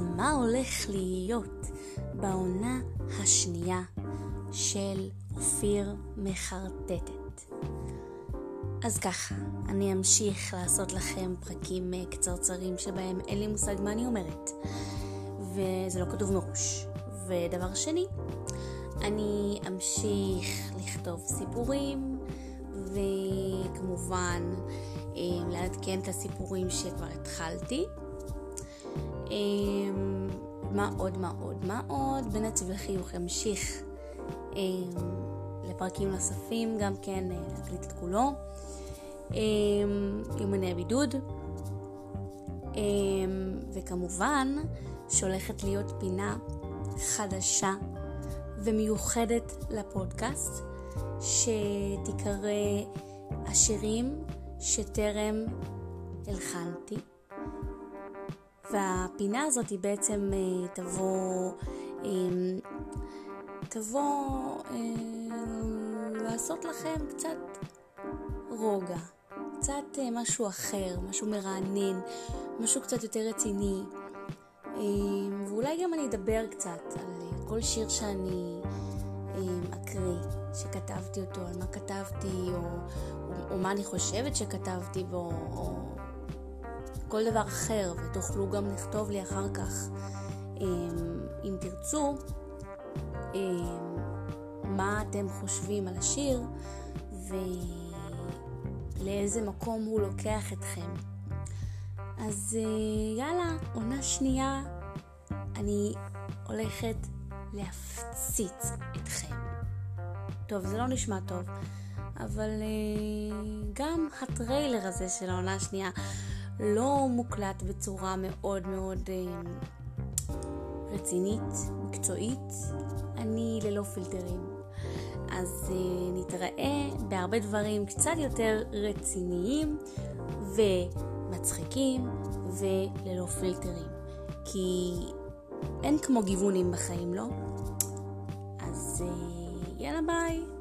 מה הולך להיות בעונה השנייה של אופיר מחרטטת. אז ככה, אני אמשיך לעשות לכם פרקים אה, קצרצרים שבהם אין לי מושג מה אני אומרת, וזה לא כתוב מראש. ודבר שני, אני אמשיך לכתוב סיפורים, וכמובן אה, לעדכן את הסיפורים שכבר התחלתי. אה, מה עוד, מה עוד, מה עוד? בנציב לחיוך ימשיך אה, לפרקים נוספים, גם כן אה, להקליט את כולו. אה, יומני הבידוד. וכמובן שהולכת להיות פינה חדשה ומיוחדת לפודקאסט, שתיקרא השירים שטרם הלחנתי. והפינה הזאת היא בעצם אה, תבוא, אה, תבוא אה, לעשות לכם קצת רוגע, קצת משהו אחר, משהו מרענן, משהו קצת יותר רציני. ואולי גם אני אדבר קצת על כל שיר שאני אקריא, שכתבתי אותו, על מה כתבתי, או, או, או מה אני חושבת שכתבתי בו, או כל דבר אחר, ותוכלו גם לכתוב לי אחר כך, אמ, אם תרצו, אמ, מה אתם חושבים על השיר ולאיזה מקום הוא לוקח אתכם. אז אה, יאללה, עונה שנייה, אני הולכת להפציץ אתכם. טוב, זה לא נשמע טוב, אבל אה, גם הטריילר הזה של העונה השנייה לא מוקלט בצורה מאוד מאוד אה, רצינית, מקצועית, אני ללא פילטרים. אז אה, נתראה בהרבה דברים קצת יותר רציניים ומצחיקים וללא פילטרים. כי אין כמו גיוונים בחיים, לא? אז אה, יאללה ביי.